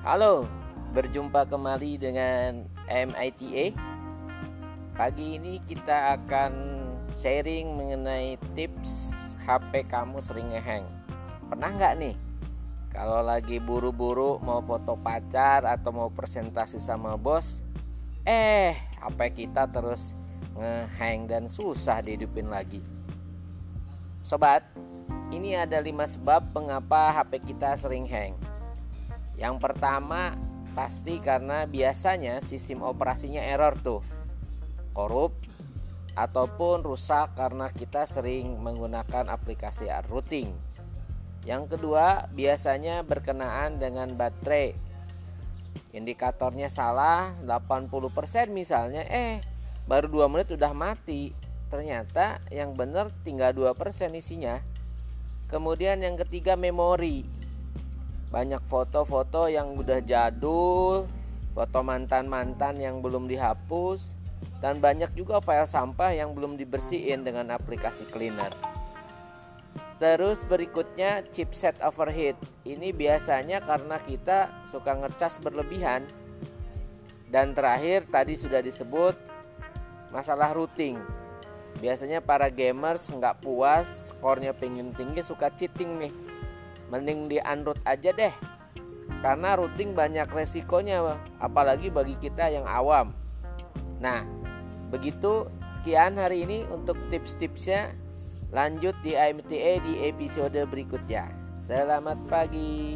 Halo, berjumpa kembali dengan MITA. Pagi ini kita akan sharing mengenai tips HP kamu sering ngehang. Pernah nggak nih? Kalau lagi buru-buru mau foto pacar atau mau presentasi sama bos, eh HP kita terus ngehang dan susah dihidupin lagi. Sobat, ini ada 5 sebab mengapa HP kita sering hang. Yang pertama pasti karena biasanya sistem operasinya error tuh. Korup ataupun rusak karena kita sering menggunakan aplikasi routing. Yang kedua, biasanya berkenaan dengan baterai. Indikatornya salah 80% misalnya, eh baru 2 menit udah mati. Ternyata yang benar tinggal 2% isinya. Kemudian yang ketiga memori banyak foto-foto yang udah jadul, foto mantan-mantan yang belum dihapus, dan banyak juga file sampah yang belum dibersihin dengan aplikasi cleaner. Terus berikutnya chipset overheat. Ini biasanya karena kita suka ngecas berlebihan. Dan terakhir tadi sudah disebut masalah routing. Biasanya para gamers nggak puas, skornya pengen tinggi suka cheating nih mending di Android aja deh. Karena routing banyak resikonya apalagi bagi kita yang awam. Nah begitu. Sekian hari ini untuk tips-tipsnya. Lanjut di IMTA di episode berikutnya. Selamat pagi